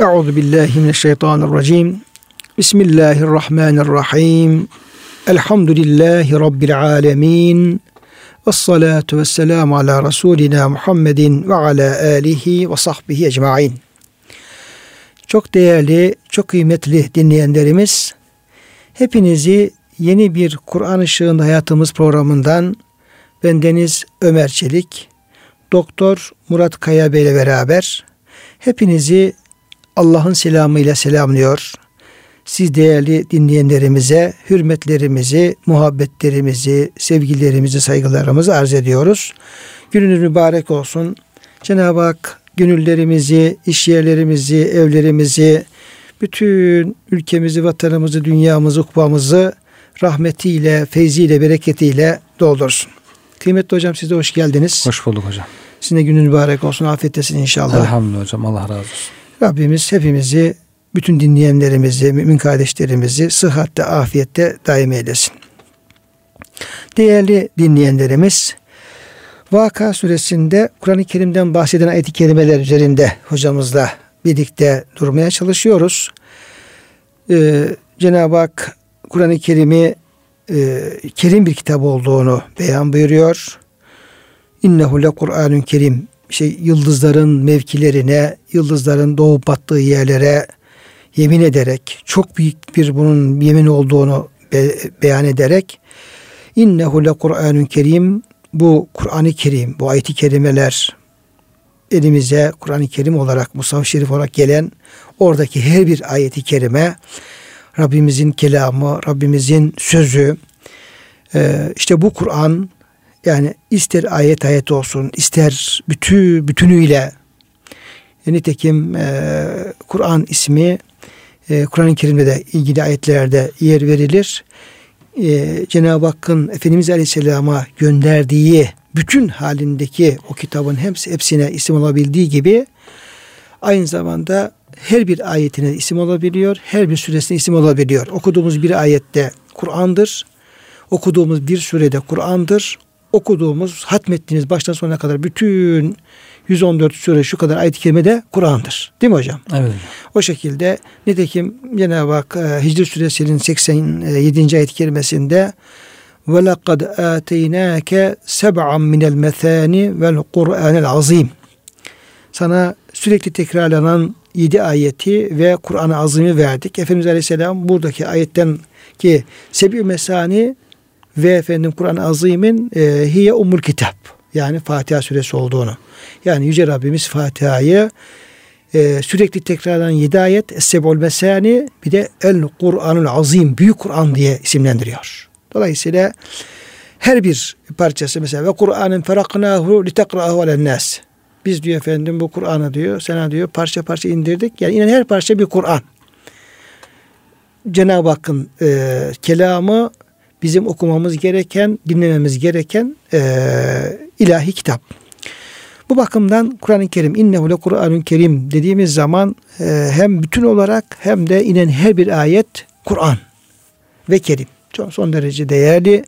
Euzu billahi mineşşeytanirracim. Bismillahirrahmanirrahim. Elhamdülillahi rabbil alamin. Ves salatu vesselamu ala rasulina Muhammedin ve ala alihi ve sahbihi ecmaîn. Çok değerli, çok kıymetli dinleyenlerimiz, hepinizi yeni bir Kur'an ışığında hayatımız programından bendeniz Ömer Çelik, Doktor Murat Kaya Bey ile beraber hepinizi Allah'ın selamıyla selamlıyor. Siz değerli dinleyenlerimize hürmetlerimizi, muhabbetlerimizi, sevgilerimizi, saygılarımızı arz ediyoruz. Gününüz mübarek olsun. Cenab-ı Hak gönüllerimizi, işyerlerimizi, evlerimizi, bütün ülkemizi, vatanımızı, dünyamızı, ukbamızı rahmetiyle, feyziyle, bereketiyle doldursun. Kıymetli hocam siz de hoş geldiniz. Hoş bulduk hocam. Sizin de günün mübarek olsun, afiyettesin inşallah. Elhamdülillah hocam Allah razı olsun. Rabbimiz hepimizi, bütün dinleyenlerimizi, mümin kardeşlerimizi sıhhatte, afiyette daim eylesin. Değerli dinleyenlerimiz, Vaka suresinde Kur'an-ı Kerim'den bahseden ayet-i kerimeler üzerinde hocamızla birlikte durmaya çalışıyoruz. Ee, Cenab-ı Hak Kur'an-ı Kerim'i e, kerim bir kitap olduğunu beyan buyuruyor. İnnehu le Kur'anun kerim. Şey, yıldızların mevkilerine, yıldızların doğup battığı yerlere yemin ederek, çok büyük bir bunun yemin olduğunu be, beyan ederek İnnehu le Kur'anun kerim bu Kur'an-ı Kerim, bu ayet-i kerimeler elimize Kur'an-ı Kerim olarak, Mushaf-ı Şerif olarak gelen oradaki her bir ayeti kerime Rabbimizin kelamı, Rabbimizin sözü. İşte bu Kur'an yani ister ayet ayet olsun, ister bütün bütünüyle nitekim e, Kur'an ismi e, Kur'an-ı Kerim'de de ilgili ayetlerde yer verilir. E, Cenab-ı Hakk'ın Efendimiz Aleyhisselam'a gönderdiği bütün halindeki o kitabın hepsi, hepsine isim olabildiği gibi aynı zamanda her bir ayetine isim olabiliyor, her bir suresine isim olabiliyor. Okuduğumuz bir ayette Kur'an'dır, okuduğumuz bir surede Kur'an'dır, okuduğumuz, hatmettiğimiz baştan sonuna kadar bütün 114 sure şu kadar ayet-i kerime Kur'an'dır. Değil mi hocam? Evet. O şekilde nitekim Cenab-ı Hak e, Hicr suresinin 87. ayet-i kerimesinde ve lekad ateinake seb'an minel mesani vel Kur'anel azim. Sana sürekli tekrarlanan 7 ayeti ve Kur'an-ı Azim'i verdik. Efendimiz Aleyhisselam buradaki ayetten ki sebi mesani ve efendim Kur'an-ı Azim'in e, hiye umul kitap yani Fatiha suresi olduğunu. Yani Yüce Rabbimiz Fatiha'yı e, sürekli tekrarlanan yedi ayet Es-Seb'ul Mesani bir de El Kur'anul Azim Büyük Kur'an diye isimlendiriyor. Dolayısıyla her bir parçası mesela ve Kur'an'ın feraknahu litekra'ahu alen nas. Biz diyor efendim bu Kur'an'ı diyor sana diyor parça parça indirdik. Yani inen her parça bir Kur'an. Cenab-ı Hakk'ın e, kelamı bizim okumamız gereken, dinlememiz gereken e, ilahi kitap. Bu bakımdan Kur'an-ı Kerim innehu le Kur'anun Kerim dediğimiz zaman e, hem bütün olarak hem de inen her bir ayet Kur'an ve Kerim. Çok son derece değerli,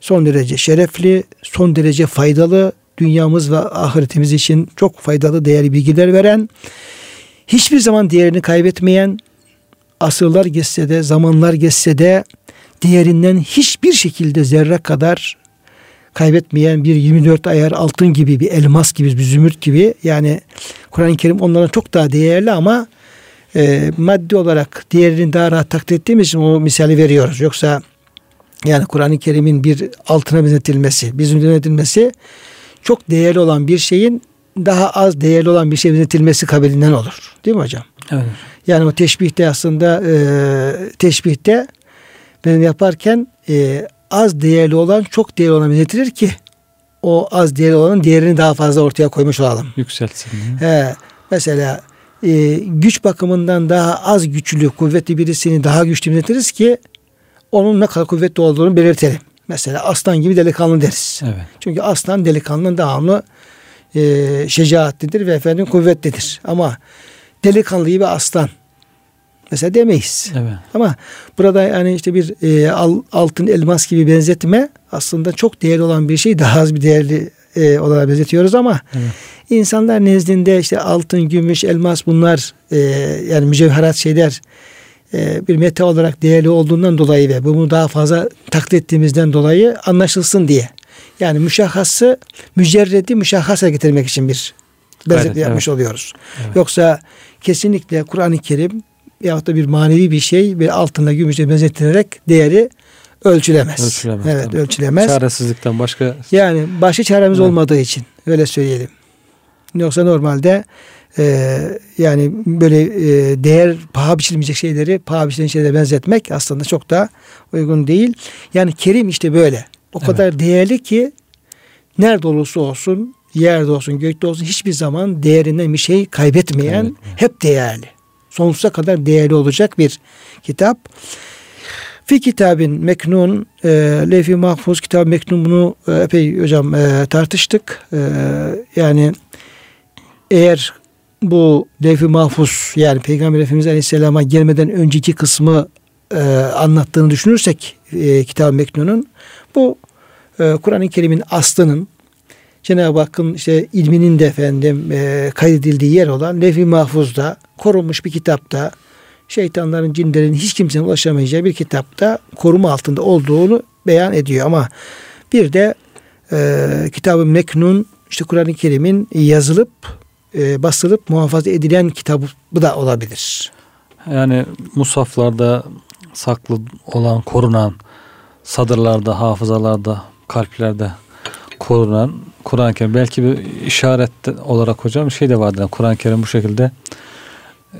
son derece şerefli, son derece faydalı, dünyamız ve ahiretimiz için çok faydalı, değerli bilgiler veren, hiçbir zaman değerini kaybetmeyen, asırlar geçse de, zamanlar geçse de değerinden hiçbir şekilde zerre kadar kaybetmeyen bir 24 ayar altın gibi bir elmas gibi bir zümrüt gibi yani Kur'an-ı Kerim onlara çok daha değerli ama e, maddi olarak değerini daha rahat takdir ettiğimiz için o misali veriyoruz. Yoksa yani Kur'an-ı Kerim'in bir altına benzetilmesi, zümrüte benzetilmesi çok değerli olan bir şeyin daha az değerli olan bir şey benzetilmesi kabilinden olur. Değil mi hocam? Evet. Yani o teşbihte aslında e, teşbihte ben yaparken e, az değerli olan çok değerli olan benzetilir ki o az değerli olanın değerini daha fazla ortaya koymuş olalım. Yükseltsin. He, mesela e, güç bakımından daha az güçlü, kuvvetli birisini daha güçlü benzetiriz ki onun ne kadar kuvvetli olduğunu belirtelim. Mesela aslan gibi delikanlı deriz. Evet. Çünkü aslan delikanlının devamlı e, şecaatlidir ve efendim kuvvetlidir. Ama delikanlı gibi aslan mesela demeyiz. Evet. Ama burada yani işte bir e, al, altın elmas gibi benzetme aslında çok değerli olan bir şey daha az bir değerli e, olarak benzetiyoruz ama evet. insanlar nezdinde işte altın, gümüş, elmas bunlar e, yani mücevherat şeyler e, bir meta olarak değerli olduğundan dolayı ve bunu daha fazla taklit ettiğimizden dolayı anlaşılsın diye. Yani müşahhası mücerredi müşahhasa getirmek için bir benzetme evet, yapmış evet. oluyoruz. Evet. Yoksa kesinlikle Kur'an-ı Kerim yahut da bir manevi bir şey bir altınla gümüşle benzetilerek değeri ölçülemez. Ölçülemez. Evet, tabii. ölçülemez. Çaresizlikten başka yani başka çaremiz evet. olmadığı için öyle söyleyelim. Yoksa normalde e, yani böyle e, değer paha biçilmeyecek şeyleri paha biçilen şeylere benzetmek aslında çok da uygun değil. Yani Kerim işte böyle. O evet. kadar değerli ki nerede olursa olsun, yerde olsun, gökte olsun hiçbir zaman değerinden bir şey kaybetmeyen, evet. hep değerli. Sonsuza kadar değerli olacak bir kitap. Fi kitabın meknun, e, levh mahfuz kitab meknun bunu e, epey hocam e, tartıştık. E, yani eğer bu levh-i mahfuz yani Peygamber Efendimiz Aleyhisselam'a gelmeden önceki kısmı e, anlattığını düşünürsek e, Kitab-ı Meknun'un bu e, Kur'an-ı Kerim'in aslının Cenab-ı Hakk'ın işte ilminin de efendim e, kaydedildiği yer olan levh-i mahfuzda korunmuş bir kitapta şeytanların, cinlerin hiç kimsenin ulaşamayacağı bir kitapta koruma altında olduğunu beyan ediyor. Ama bir de e, Kitab-ı Meknun işte Kur'an-ı Kerim'in yazılıp e, basılıp muhafaza edilen kitabı da olabilir. Yani musaflarda saklı olan, korunan, sadırlarda, hafızalarda, kalplerde korunan Kur'an-ı Kerim. Belki bir işaret olarak hocam şey de vardır. Kur'an-ı Kerim bu şekilde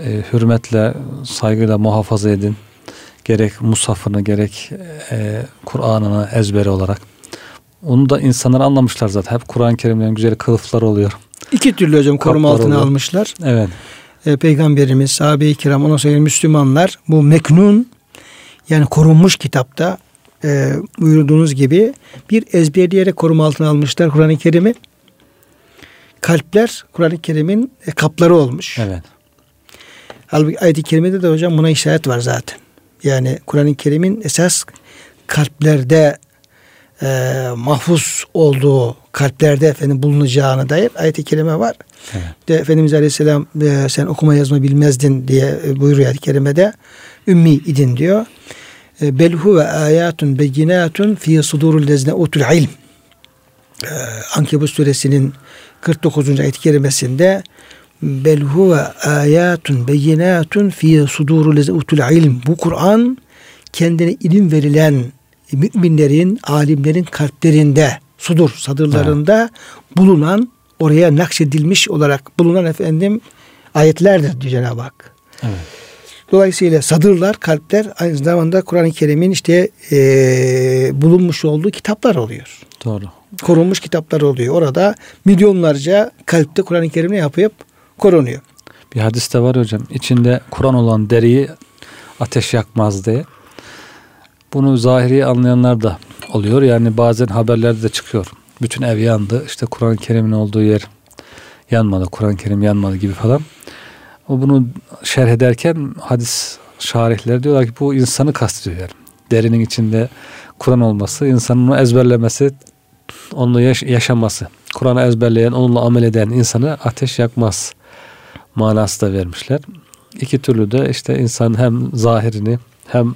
e, hürmetle, saygıyla muhafaza edin. Gerek musafını, gerek e, Kur'an'ını ezberi olarak. Onu da insanlar anlamışlar zaten. Hep Kur'an-ı Kerim'den güzel kılıflar oluyor. İki türlü hocam koruma altına oluyor. almışlar. Evet. E, Peygamberimiz, sahabe-i kiram, ondan sonra Müslümanlar bu meknun yani korunmuş kitapta e, buyurduğunuz gibi bir ezberleyerek koruma altına almışlar Kur'an-ı Kerim'i. Kalpler Kur'an-ı Kerim'in e, kapları olmuş. Evet. Halbuki ayet-i kerimede de hocam buna işaret var zaten. Yani Kur'an-ı Kerim'in esas kalplerde e, mahfuz olduğu kalplerde efendim bulunacağına dair ayet-i kerime var. Evet. De Efendimiz Aleyhisselam e, sen okuma yazma bilmezdin diye e, buyuruyor ayet-i kerimede. Ümmi idin diyor. E, Belhu ve ayatun beyinatun fi sudurul lezne utul ilm. E, Ankebut suresinin 49. ayet-i kerimesinde bel huve ayatun beyinatun fi sudurul lezne utul ilm. Bu Kur'an kendine ilim verilen müminlerin, alimlerin kalplerinde, sudur, sadırlarında evet. bulunan, oraya nakşedilmiş olarak bulunan efendim ayetlerdir diyor Cenab-ı Hak. Evet. Dolayısıyla sadırlar, kalpler aynı zamanda Kur'an-ı Kerim'in işte e, bulunmuş olduğu kitaplar oluyor. Doğru. Korunmuş kitaplar oluyor. Orada milyonlarca kalpte Kur'an-ı Kerim ne yapıyor? Korunuyor. Bir hadiste var hocam. İçinde Kur'an olan deriyi ateş yakmaz diye. Bunu zahiri anlayanlar da oluyor. Yani bazen haberlerde de çıkıyor. Bütün ev yandı. İşte Kur'an-ı Kerim'in olduğu yer yanmadı. Kur'an-ı Kerim yanmadı gibi falan. O bunu şerh ederken hadis şarihleri diyorlar ki bu insanı kastediyor yani. Derinin içinde Kur'an olması, insanın onu ezberlemesi, onunla yaş- yaşaması. Kur'an'ı ezberleyen, onunla amel eden insanı ateş yakmaz manası da vermişler. İki türlü de işte insan hem zahirini hem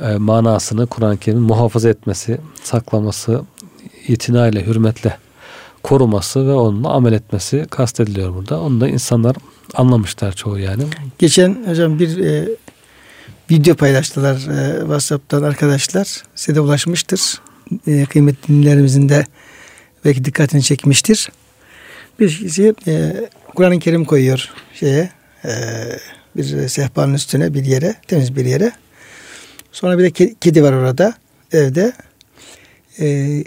e, manasını Kur'an-ı Kerim'in muhafaza etmesi, saklaması, itinayla, hürmetle koruması ve onunla amel etmesi kastediliyor burada. Onu da insanlar anlamışlar çoğu yani. Geçen hocam bir e, video paylaştılar e, WhatsApp'tan arkadaşlar. Size de ulaşmıştır. E, kıymetli dinlerimizin de belki dikkatini çekmiştir. Bir kişi e, Kur'an-ı Kerim koyuyor şeye e, bir sehpanın üstüne bir yere temiz bir yere. Sonra bir de kedi var orada evde. E,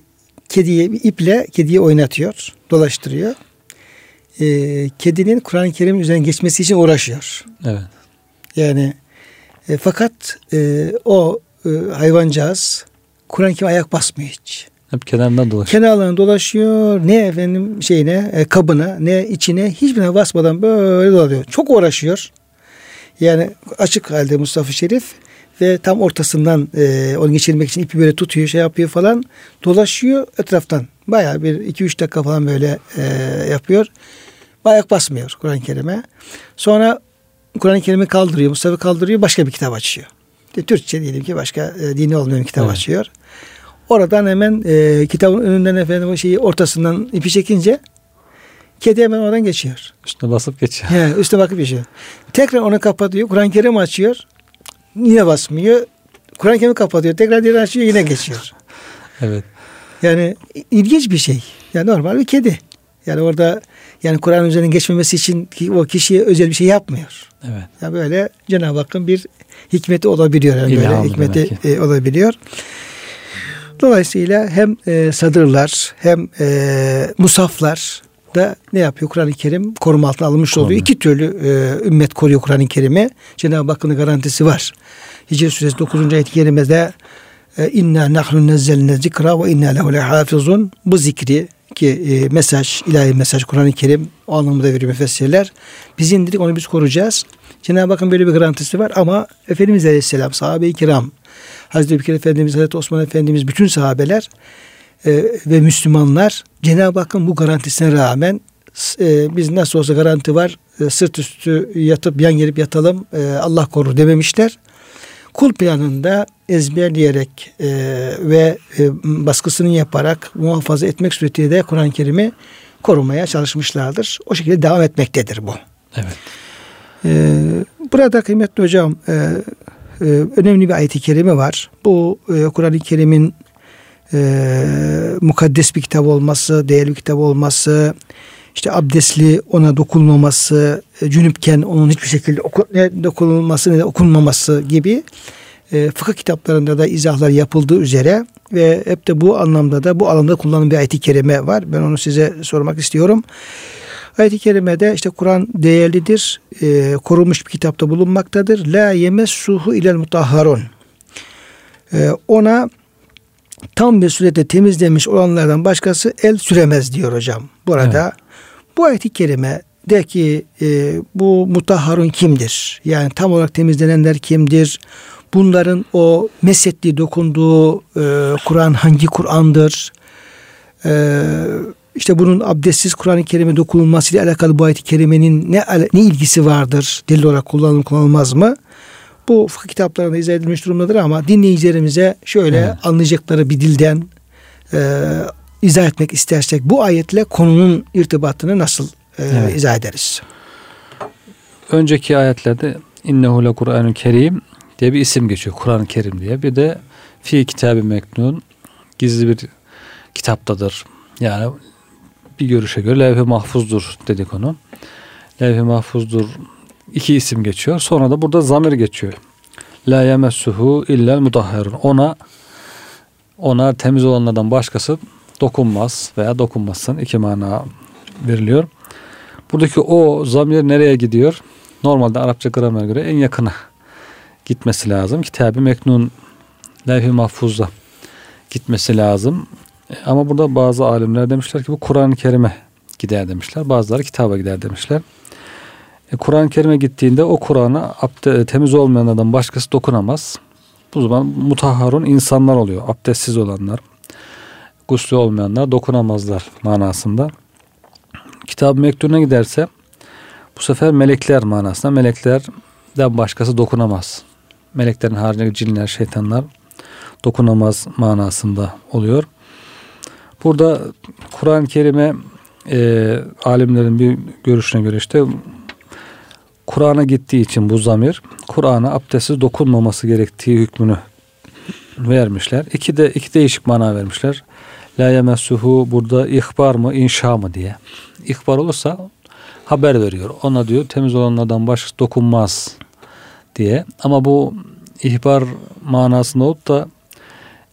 kediye bir iple kediyi oynatıyor, dolaştırıyor. E, kedinin Kur'an-ı Kerim üzerine geçmesi için uğraşıyor. Evet. Yani e, fakat e, o e, hayvancağız Kur'an-ı Kerim ayak basmıyor hiç. Hep kenarından dolaşıyor. Kenarlarından dolaşıyor. Ne efendim şeyine, e, kabına, ne içine hiçbirine basmadan böyle dolaşıyor. Çok uğraşıyor. Yani açık halde Mustafa Şerif ve tam ortasından e, onu geçirmek için ipi böyle tutuyor şey yapıyor falan dolaşıyor etraftan Bayağı bir iki üç dakika falan böyle e, yapıyor. Ayak basmıyor Kur'an-ı Kerim'e. Sonra Kur'an-ı Kerim'i kaldırıyor, Mustafa kaldırıyor, başka bir kitap açıyor. İşte Türkçe diyelim ki başka e, dini olmayan bir kitap evet. açıyor. Oradan hemen e, kitabın önünden efendim o şeyi ortasından ipi çekince kedi hemen oradan geçiyor. Üstüne basıp geçiyor. He, üstüne bakıp geçiyor. Tekrar onu kapatıyor. Kur'an-ı Kerim açıyor. Yine basmıyor. Kur'an-ı Kerim'i kapatıyor. Tekrar diğer açıyor yine geçiyor. evet. Yani ilginç bir şey. Yani normal bir kedi. Yani orada yani Kur'an üzerine geçmemesi için o kişiye özel bir şey yapmıyor. Evet. Yani böyle Cenab-ı Hakk'ın bir hikmeti olabiliyor. Yani böyle hikmeti e, olabiliyor. Dolayısıyla hem e, sadırlar hem e, musaflar da ne yapıyor? Kur'an-ı Kerim koruma altına alınmış Koruma. oluyor. İki türlü e, ümmet koruyor Kur'an-ı Kerim'i. Cenab-ı Hakk'ın garantisi var. Hicr suresi 9. ayet-i kerimede e, inna nahnu nezzelne zikra ve inna lehu lehafizun bu zikri ki e, mesaj, ilahi mesaj Kur'an-ı Kerim o anlamda veriyor müfessirler. Biz indirdik onu biz koruyacağız. Cenab-ı Hakk'ın böyle bir garantisi var ama Efendimiz Aleyhisselam, sahabe-i kiram, Hazreti Bekir Efendimiz, Hazreti Osman Efendimiz, bütün sahabeler e, ve Müslümanlar Cenab-ı Hakk'ın bu garantisine rağmen e, biz nasıl olsa garanti var e, sırt üstü yatıp yan gelip yatalım e, Allah korur dememişler. Kul planında ezberleyerek e, ve e, baskısını yaparak muhafaza etmek suretiyle de Kur'an-ı Kerim'i korumaya çalışmışlardır. O şekilde devam etmektedir bu. Evet. Ee, burada kıymetli hocam e, e, önemli bir ayet-i kerime var. Bu e, Kur'an-ı Kerim'in e, mukaddes bir kitap olması, değerli bir kitap olması, işte abdestli ona dokunmaması, e, cünüpken onun hiçbir şekilde oku, ne dokunulması ne de okunmaması gibi e, fıkıh kitaplarında da izahlar yapıldığı üzere ve hep de bu anlamda da bu alanda kullanılan bir ayet-i kerime var. Ben onu size sormak istiyorum. Ayet-i kerimede işte Kur'an değerlidir, e, korunmuş bir kitapta bulunmaktadır. La yemessuhu ilel mutahharun. E, ona tam bir surette temizlemiş olanlardan başkası el süremez diyor hocam. Burada evet. bu ayet-i kerime de ki e, bu mutahharun kimdir? Yani tam olarak temizlenenler kimdir? Bunların o mesetli dokunduğu e, Kur'an hangi Kur'an'dır? E, işte bunun abdestsiz Kur'an-ı Kerim'e dokunulması ile alakalı bu ayet-i kerimenin ne, ne ilgisi vardır? Delil olarak kullanılır kullanılmaz mı? Bu fıkıh kitaplarında izah edilmiş durumdadır ama dinleyicilerimize şöyle evet. anlayacakları bir dilden e, izah etmek istersek bu ayetle konunun irtibatını nasıl e, evet. izah ederiz? Önceki ayetlerde innehu le Kur'an-ı Kerim diye bir isim geçiyor. Kur'an-ı Kerim diye. Bir de fi kitabı meknun gizli bir kitaptadır. Yani bir görüşe göre levh-i mahfuzdur dedik onu. Levh-i mahfuzdur iki isim geçiyor. Sonra da burada zamir geçiyor. La yemessuhu illel mudahharun. Ona ona temiz olanlardan başkası dokunmaz veya dokunmasın. iki mana veriliyor. Buradaki o zamir nereye gidiyor? Normalde Arapça gramer göre en yakına gitmesi lazım. Kitabı Meknun levh-i mahfuzda gitmesi lazım. Ama burada bazı alimler demişler ki bu Kur'an-ı Kerim'e gider demişler. Bazıları kitaba gider demişler. E, Kur'an-ı Kerim'e gittiğinde o Kur'an'a temiz olmayan adam başkası dokunamaz. Bu zaman mutahharun insanlar oluyor. Abdestsiz olanlar, guslü olmayanlar dokunamazlar manasında. Kitab-ı Mektun'a giderse bu sefer melekler manasında meleklerden başkası dokunamaz. Meleklerin haricinde cinler, şeytanlar dokunamaz manasında oluyor. Burada Kur'an-ı Kerim'e e, alimlerin bir görüşüne göre işte Kur'an'a gittiği için bu zamir Kur'an'a abdestsiz dokunmaması gerektiği hükmünü vermişler. İki de iki değişik mana vermişler. La yemessuhu burada ihbar mı inşa mı diye. İhbar olursa haber veriyor. Ona diyor temiz olanlardan başkası dokunmaz diye. Ama bu ihbar manasında olup da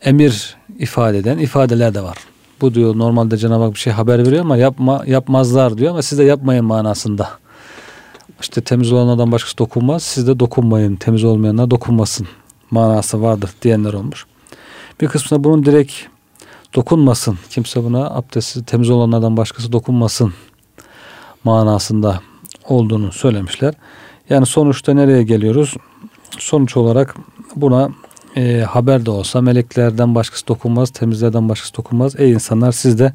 emir ifade eden ifadeler de var. Bu diyor normalde Cenab-ı Hak bir şey haber veriyor ama yapma yapmazlar diyor ama siz de yapmayın manasında. İşte temiz olanlardan başkası dokunmaz. Siz de dokunmayın. Temiz olmayanlar dokunmasın manası vardır diyenler olmuş. Bir kısmında bunun direkt dokunmasın. Kimse buna abdestsiz temiz olanlardan başkası dokunmasın manasında olduğunu söylemişler. Yani sonuçta nereye geliyoruz? Sonuç olarak buna e, haber de olsa meleklerden başkası dokunmaz, temizlerden başkası dokunmaz. Ey insanlar siz de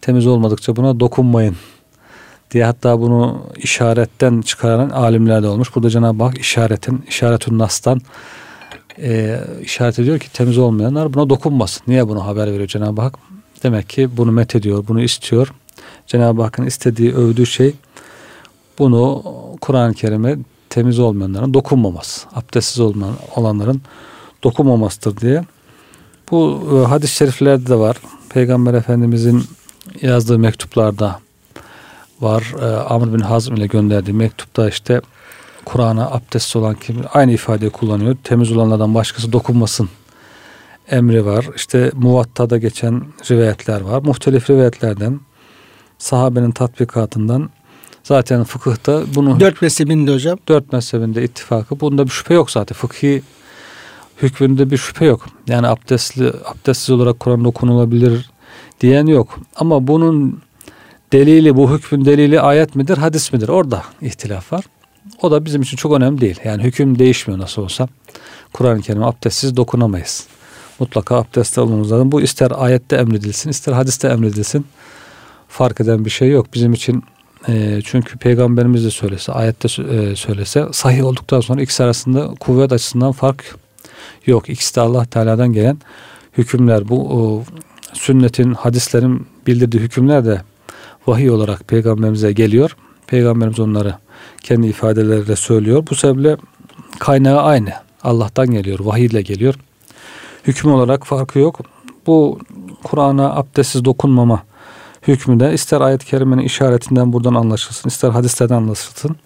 temiz olmadıkça buna dokunmayın diye hatta bunu işaretten çıkaran alimler de olmuş. Burada Cenab-ı Hak işaretin, işaretün nastan e, işaret ediyor ki temiz olmayanlar buna dokunmasın. Niye bunu haber veriyor Cenab-ı Hak? Demek ki bunu met ediyor, bunu istiyor. Cenab-ı Hakk'ın istediği, övdüğü şey bunu Kur'an-ı Kerim'e temiz olmayanların dokunmaması, abdestsiz olmayan, olanların dokunmamasıdır diye. Bu e, hadis-i şeriflerde de var. Peygamber Efendimizin yazdığı mektuplarda var. E, Amr bin Hazm ile gönderdiği mektupta işte Kur'an'a abdestsiz olan kim aynı ifadeyi kullanıyor. Temiz olanlardan başkası dokunmasın emri var. İşte muvattada geçen rivayetler var. Muhtelif rivayetlerden sahabenin tatbikatından zaten fıkıhta bunu dört mezhebinde hocam. Dört mezhebinde ittifakı. Bunda bir şüphe yok zaten. Fıkhi hükmünde bir şüphe yok. Yani abdestli abdestsiz olarak Kur'an okunulabilir diyen yok. Ama bunun delili bu hükmün delili ayet midir, hadis midir? Orada ihtilaf var. O da bizim için çok önemli değil. Yani hüküm değişmiyor nasıl olsa. Kur'an-ı Kerim abdestsiz dokunamayız. Mutlaka abdestte olmamız lazım. Bu ister ayette emredilsin, ister hadiste emredilsin. Fark eden bir şey yok. Bizim için e, çünkü peygamberimiz de söylese, ayette e, söylese sahih olduktan sonra ikisi arasında kuvvet açısından fark yok. İkisi de Allah Teala'dan gelen hükümler. Bu o, sünnetin, hadislerin bildirdiği hükümler de vahiy olarak peygamberimize geliyor. Peygamberimiz onları kendi ifadeleriyle söylüyor. Bu sebeple kaynağı aynı. Allah'tan geliyor, vahiy ile geliyor. Hüküm olarak farkı yok. Bu Kur'an'a abdestsiz dokunmama hükmü de ister ayet-i kerimenin işaretinden buradan anlaşılsın, ister hadislerden anlaşılsın.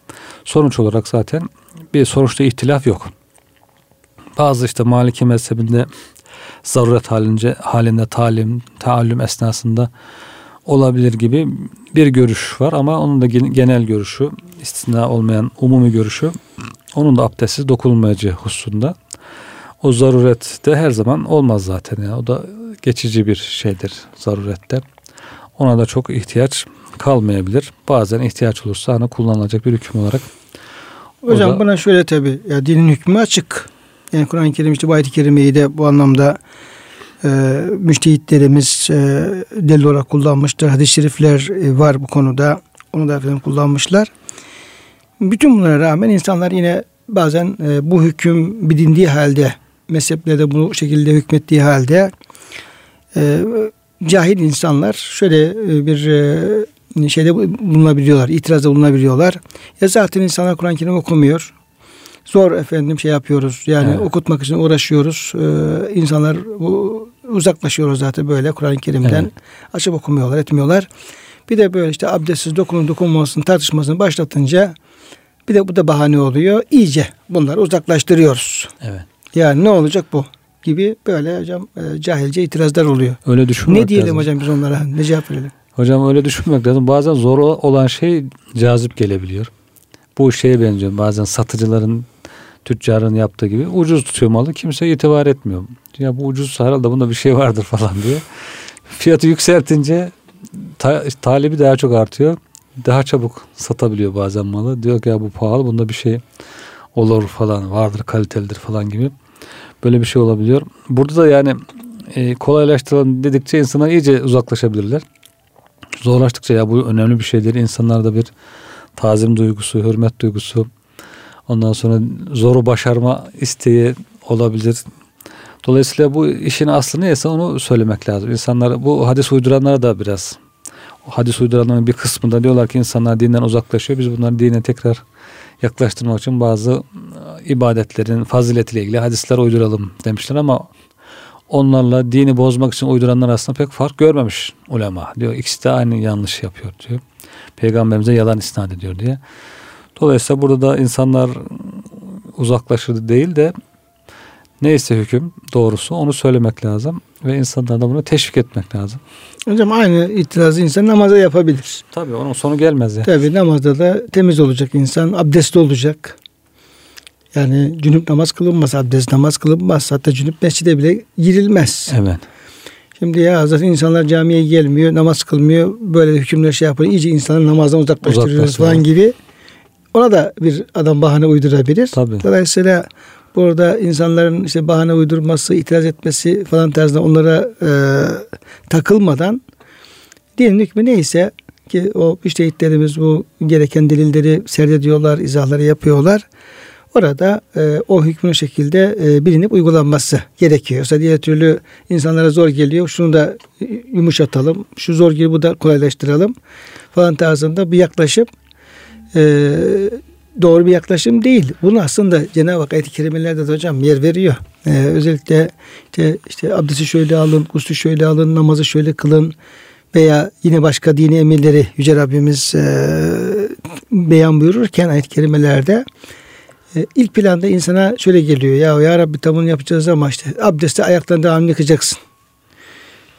Sonuç olarak zaten bir sonuçta ihtilaf yok. Bazı işte Maliki mezhebinde zaruret halince, halinde talim, taallüm esnasında olabilir gibi bir görüş var ama onun da genel görüşü, istisna olmayan umumi görüşü onun da abdestsiz dokunulmayacağı hususunda. O zaruret de her zaman olmaz zaten ya. O da geçici bir şeydir zarurette. Ona da çok ihtiyaç kalmayabilir. Bazen ihtiyaç olursa hani kullanılacak bir hüküm olarak. Hocam da, buna şöyle tabi ya dinin hükmü açık. Yani Kur'an-ı Kerim işte bu ayet-i kerimeyi de bu anlamda e, müştehitlerimiz e, delil olarak kullanmıştır. Hadis-i şerifler e, var bu konuda. Onu da efendim kullanmışlar. Bütün bunlara rağmen insanlar yine bazen e, bu hüküm bilindiği halde mezheplerde bu şekilde hükmettiği halde e, cahil insanlar şöyle e, bir e, şeyde bulunabiliyorlar, itirazda bulunabiliyorlar. Ya zaten insanlar Kur'an-ı Kerim okumuyor. Zor efendim şey yapıyoruz. Yani evet. okutmak için uğraşıyoruz. Ee, insanlar bu, uzaklaşıyoruz zaten böyle Kur'an-ı Kerim'den. Evet. Açıp okumuyorlar, etmiyorlar. Bir de böyle işte abdestsiz dokunun dokunmasını tartışmasını başlatınca bir de bu da bahane oluyor. İyice bunları uzaklaştırıyoruz. Evet. Yani ne olacak bu? gibi böyle hocam e, cahilce itirazlar oluyor. Öyle düşünmek Ne diyelim lazım. hocam biz onlara? Ne cevap verelim? Hocam öyle düşünmek lazım. Bazen zor olan şey cazip gelebiliyor. Bu şeye benziyor. Bazen satıcıların tüccarın yaptığı gibi ucuz tutuyor malı kimse itibar etmiyor. Ya bu ucuz herhalde bunda bir şey vardır falan diye. Fiyatı yükseltince ta, talebi daha çok artıyor. Daha çabuk satabiliyor bazen malı. Diyor ki ya bu pahalı bunda bir şey olur falan vardır kalitelidir falan gibi. Böyle bir şey olabiliyor. Burada da yani e, kolaylaştıralım dedikçe insana iyice uzaklaşabilirler. Zorlaştıkça ya bu önemli bir şeydir. İnsanlarda bir tazim duygusu, hürmet duygusu, ondan sonra zoru başarma isteği olabilir. Dolayısıyla bu işin aslı neyse onu söylemek lazım. İnsanlar bu hadis uyduranlara da biraz hadis uyduranların bir kısmında diyorlar ki insanlar dinden uzaklaşıyor. Biz bunları dine tekrar yaklaştırmak için bazı e, ibadetlerin faziletiyle ilgili hadisler uyduralım demişler ama onlarla dini bozmak için uyduranlar aslında pek fark görmemiş ulema. Diyor ikisi de aynı yanlış yapıyor diyor. Peygamberimize yalan isnat ediyor diye. Dolayısıyla burada da insanlar uzaklaşır değil de neyse hüküm doğrusu onu söylemek lazım ve insanlara da bunu teşvik etmek lazım. Hocam aynı itirazı insan namaza yapabilir. Tabii onun sonu gelmez ya. Tabii namazda da temiz olacak insan, abdestli olacak. Yani cünüp namaz kılınmaz, abdest namaz kılınmaz. Hatta cünüp mescide bile girilmez. Evet. Şimdi ya zaten insanlar camiye gelmiyor, namaz kılmıyor. Böyle hükümler şey yapıyor. İyice insanları namazdan uzaklaştırıyoruz falan gibi. Ona da bir adam bahane uydurabilir. Tabii. Dolayısıyla burada insanların işte bahane uydurması, itiraz etmesi falan tarzında onlara e, takılmadan dinin hükmü neyse ki o iştehitlerimiz bu gereken delilleri serdediyorlar, izahları yapıyorlar. Orada e, o hükmün şekilde e, bilinip uygulanması gerekiyor. Yoksa diğer türlü insanlara zor geliyor. Şunu da yumuşatalım. Şu zor gibi bu da kolaylaştıralım falan tarzında bir yaklaşım e, doğru bir yaklaşım değil. Bunu aslında Cenab-ı Hak ayet-i kerimelerde de hocam yer veriyor. E, özellikle işte, işte abdesti şöyle alın, guslu şöyle alın, namazı şöyle kılın veya yine başka dini emirleri Yüce Rabbimiz e, beyan buyururken ayet-i kerimelerde e, ilk planda insana şöyle geliyor. Ya ya Rabbi tam bunu yapacağız ama işte abdesti ayaklarını devamlı yıkacaksın.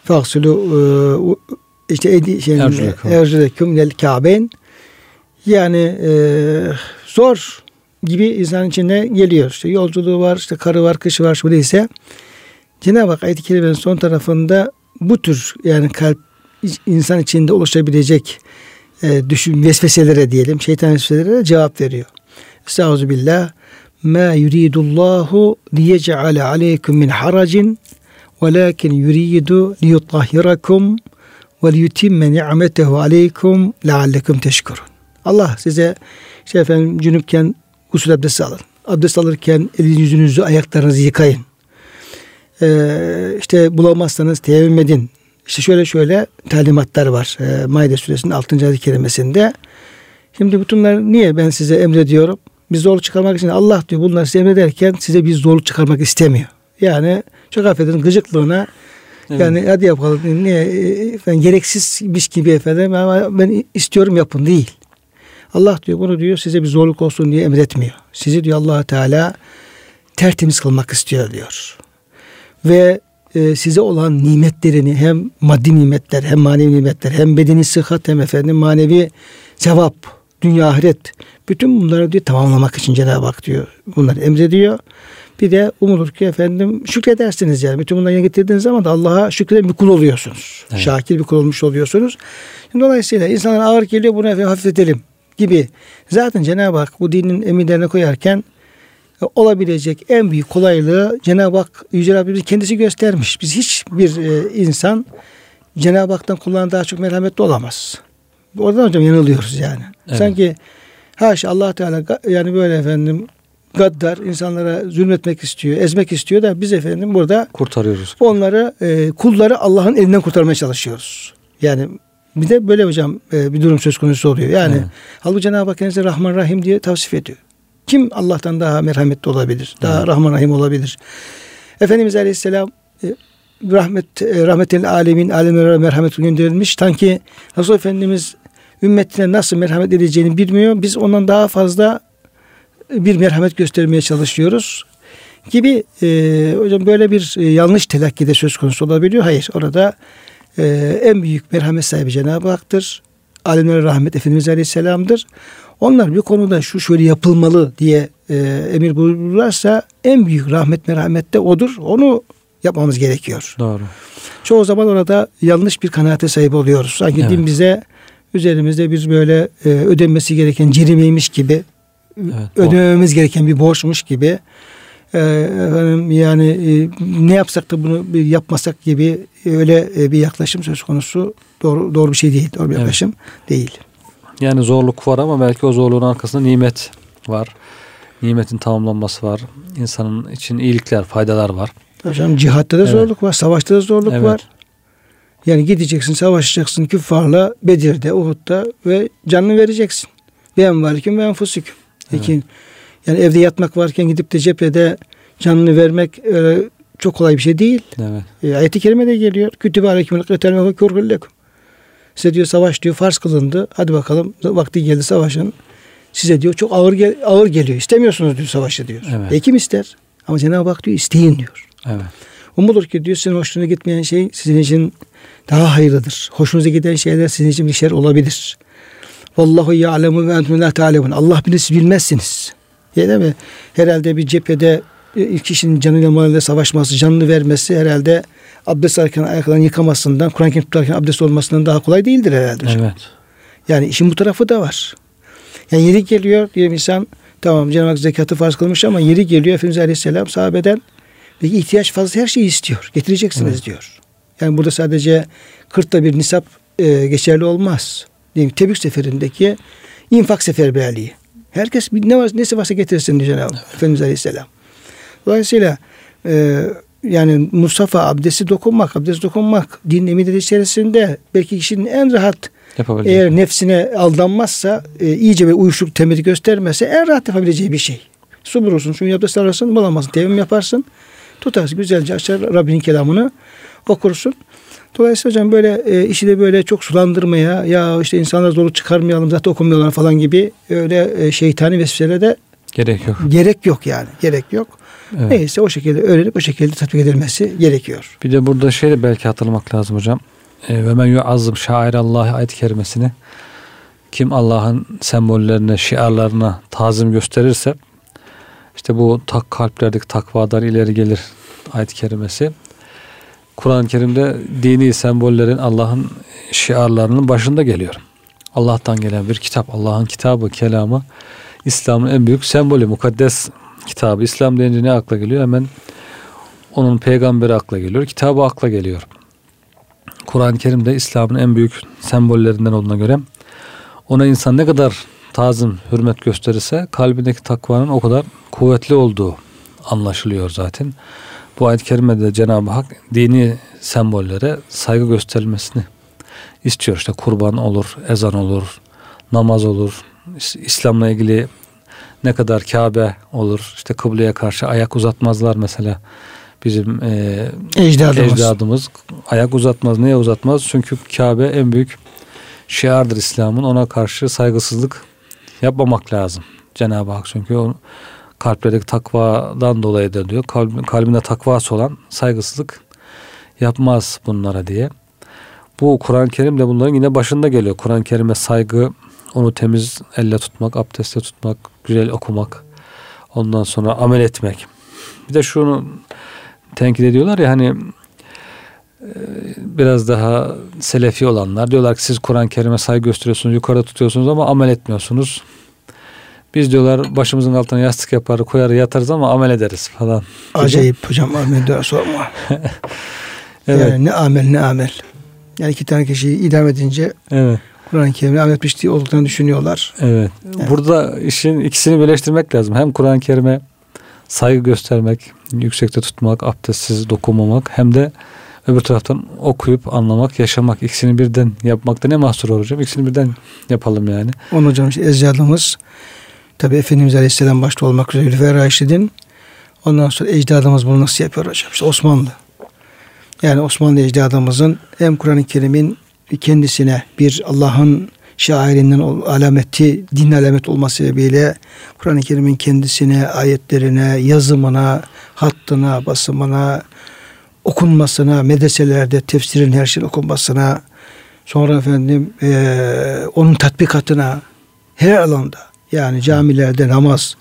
Faksulu e, işte edi şey erzüleküm minel kâbeyn yani e, zor gibi insan içine geliyor. İşte yolculuğu var, işte karı var, kışı var, şu ise Cenab-ı Hak kerimenin son tarafında bu tür yani kalp insan içinde oluşabilecek e, düşün vesveselere diyelim, şeytan vesveselere cevap veriyor. Estağfurullah billah. Ma yuridullahu liyec'ale aleykum min haracin velakin yuridu liyutahhirakum ve liyutimme ni'metehu aleykum leallekum teşkurun. Allah size işte efendim cünüpken gusül abdesti alın. Abdest alırken elinizi yüzünüzü ayaklarınızı yıkayın. Ee, işte bulamazsanız teyemmüm edin. İşte şöyle şöyle talimatlar var. Ee, Maide suresinin 6. ayet kerimesinde. Şimdi bunlar niye ben size emrediyorum? Bir zorluk çıkarmak için Allah diyor bunları size emrederken size bir zorluk çıkarmak istemiyor. Yani çok affedin gıcıklığına evet. yani hadi yapalım niye efendim, gereksizmiş gibi efendim ama ben istiyorum yapın değil. Allah diyor bunu diyor size bir zorluk olsun diye emretmiyor. Sizi diyor allah Teala tertemiz kılmak istiyor diyor. Ve e, size olan nimetlerini hem maddi nimetler hem manevi nimetler hem bedeni sıhhat hem efendim manevi sevap, dünya ahiret bütün bunları diyor tamamlamak için Cenab-ı Hak diyor bunları emrediyor. Bir de umulur ki efendim şükredersiniz yani. Bütün bunları getirdiğiniz zaman da Allah'a şükreden bir kul oluyorsunuz. Evet. Şakir bir kul olmuş oluyorsunuz. Dolayısıyla insanlar ağır geliyor bunu efendim hafifletelim gibi. Zaten Cenab-ı Hak bu dinin emirlerine koyarken e, olabilecek en büyük kolaylığı Cenab-ı Hak Yüce Rabbimiz kendisi göstermiş. Biz hiçbir e, insan Cenab-ı Hak'tan kullanan daha çok merhametli olamaz. Oradan hocam yanılıyoruz yani. Evet. Sanki haşa Allah Teala yani böyle efendim gaddar insanlara zulmetmek istiyor, ezmek istiyor da biz efendim burada kurtarıyoruz. Onları e, kulları Allah'ın elinden kurtarmaya çalışıyoruz. Yani bir de böyle hocam e, bir durum söz konusu oluyor. Yani evet. halbuki Cenab-ı Hak kendisi Rahman Rahim diye tavsif ediyor. Kim Allah'tan daha merhametli olabilir? Daha evet. Rahman Rahim olabilir? Efendimiz Aleyhisselam e, rahmet e, rahmetel alemin alemlere merhamet gönderilmiş. Sanki Resul Efendimiz ümmetine nasıl merhamet edeceğini bilmiyor. Biz ondan daha fazla bir merhamet göstermeye çalışıyoruz gibi e, hocam böyle bir e, yanlış telakkide söz konusu olabiliyor. Hayır orada e, en büyük merhamet sahibi Cenab-ı Hak'tır. Alemlere rahmet Efendimiz Aleyhisselam'dır. Onlar bir konuda şu şöyle yapılmalı diye e, emir buyururlarsa en büyük rahmet merhamet de odur. Onu yapmamız gerekiyor. Doğru. Çoğu zaman orada yanlış bir kanaate sahip oluyoruz. Sanki evet. din bize üzerimizde bir böyle e, ödenmesi gereken cirimeymiş gibi evet, ödememiz gereken bir borçmuş gibi e, efendim yani e, ne yapsak da bunu bir yapmasak gibi öyle e, bir yaklaşım söz konusu doğru doğru bir şey değil. Doğru bir evet. yaklaşım değil. Yani zorluk var ama belki o zorluğun arkasında nimet var. Nimetin tamamlanması var. İnsanın için iyilikler, faydalar var. Hocam cihatta da evet. zorluk var, savaşta da zorluk evet. var. Yani gideceksin, savaşacaksın küffarla Bedir'de, Uhud'da ve canını vereceksin. Ben varken ben fusik. Evet. Yani evde yatmak varken gidip de cephede canını vermek öyle çok kolay bir şey değil. Evet. E, ayet-i kerime de geliyor. Kütübe aleykümül kıtel ve kurgullekum. Size diyor savaş diyor farz kılındı. Hadi bakalım vakti geldi savaşın. Size diyor çok ağır gel ağır geliyor. İstemiyorsunuz diyor savaşı diyor. Evet. E kim ister? Ama Cenab-ı Hak diyor isteyin diyor. Evet. Umulur ki diyor sizin hoşuna gitmeyen şey sizin için daha hayırlıdır. Hoşunuza giden şeyler sizin için bir şer olabilir. Vallahu ya'lemu ve entum la ta'lemun. Allah bilir siz bilmezsiniz. Yani değil mi? Herhalde bir cephede e, ilk kişinin canıyla malıyla savaşması, canını vermesi herhalde abdest alırken ayaklarını yıkamasından, Kur'an-ı Kerim tutarken abdest olmasından daha kolay değildir herhalde. Evet. Yani işin bu tarafı da var. Yani yeri geliyor diyelim insan Tamam Cenab-ı Hak zekatı farz kılmış ama yeri geliyor Efendimiz Aleyhisselam sahabeden peki ihtiyaç fazla her şeyi istiyor. Getireceksiniz evet. diyor. Yani burada sadece kırkta bir nisap e, geçerli olmaz. Diyeyim, Tebük seferindeki infak seferberliği. Herkes ne var, nesi varsa getirsin Cenab-ı evet. Efendimiz Aleyhisselam. Dolayısıyla e, yani Mustafa abdesti dokunmak, abdest dokunmak din emirleri içerisinde belki kişinin en rahat eğer nefsine aldanmazsa, e, iyice bir uyuşuk temeli göstermezse en rahat yapabileceği bir şey. Su bulursun, şunu abdest alırsın, bulamazsın, tevim yaparsın. Tutarsın, güzelce açar Rabbinin kelamını okursun. Dolayısıyla hocam böyle e, işi de böyle çok sulandırmaya ya işte insanlar zorluk çıkarmayalım zaten okumuyorlar falan gibi öyle e, şeytani vesveselere de gerek yok. Gerek yok yani. Gerek yok. Evet. Neyse o şekilde öğrenip o şekilde tatbik edilmesi gerekiyor. Bir de burada şey de belki hatırlamak lazım hocam. E, ve men yuazzım şairallah ayet kerimesini kim Allah'ın sembollerine, şiarlarına tazim gösterirse işte bu tak kalplerdeki takvadan ileri gelir ayet kerimesi. Kur'an-ı Kerim'de dini sembollerin Allah'ın şiarlarının başında geliyor. Allah'tan gelen bir kitap, Allah'ın kitabı, kelamı İslam'ın en büyük sembolü, mukaddes kitabı. İslam deyince ne akla geliyor? Hemen onun peygamberi akla geliyor, kitabı akla geliyor. Kur'an-ı Kerim'de İslam'ın en büyük sembollerinden olduğuna göre ona insan ne kadar tazım, hürmet gösterirse kalbindeki takvanın o kadar kuvvetli olduğu anlaşılıyor zaten. Bu ayet-i kerimede Cenab-ı Hak dini sembollere saygı gösterilmesini istiyor. İşte kurban olur, ezan olur, namaz olur, İslam'la ilgili ne kadar Kabe olur, işte kıbleye karşı ayak uzatmazlar mesela. Bizim e, ecdadımız. ecdadımız ayak uzatmaz. Niye uzatmaz? Çünkü Kabe en büyük şiardır İslam'ın. Ona karşı saygısızlık yapmamak lazım. Cenab-ı Hak çünkü kalplerdeki takvadan dolayı da diyor. Kalb, kalbinde takvası olan saygısızlık yapmaz bunlara diye. Bu Kur'an-ı Kerim de bunların yine başında geliyor. Kur'an-ı Kerim'e saygı, onu temiz elle tutmak, abdestle tutmak, güzel okumak, ondan sonra amel etmek. Bir de şunu tenkit ediyorlar ya hani e, biraz daha selefi olanlar diyorlar ki siz Kur'an-ı Kerim'e saygı gösteriyorsunuz, yukarıda tutuyorsunuz ama amel etmiyorsunuz. Biz diyorlar başımızın altına yastık yapar, koyar, yatarız ama amel ederiz falan. Acayip hocam amel de sorma. evet. Yani ne amel ne amel. Yani iki tane kişiyi idam edince evet. Kur'an-ı Kerim'e amel etmişliği olduklarını düşünüyorlar. Evet. evet. Burada işin ikisini birleştirmek lazım. Hem Kur'an-ı Kerim'e saygı göstermek, yüksekte tutmak, abdestsiz dokunmamak hem de öbür taraftan okuyup anlamak, yaşamak ikisini birden yapmakta ne mahsur hocam? İkisini birden yapalım yani. Onu hocam işte ecdadımız tabi Efendimiz Aleyhisselam başta olmak üzere Hülfe Raşid'in ondan sonra ecdadımız bunu nasıl yapıyor hocam? İşte Osmanlı. Yani Osmanlı ecdadımızın hem Kur'an-ı Kerim'in kendisine bir Allah'ın şairinden alameti, din alamet olması sebebiyle Kur'an-ı Kerim'in kendisine, ayetlerine, yazımına, hattına, basımına, okunmasına, medreselerde tefsirin her şeyin okunmasına, sonra efendim e, onun tatbikatına her alanda yani camilerde namaz,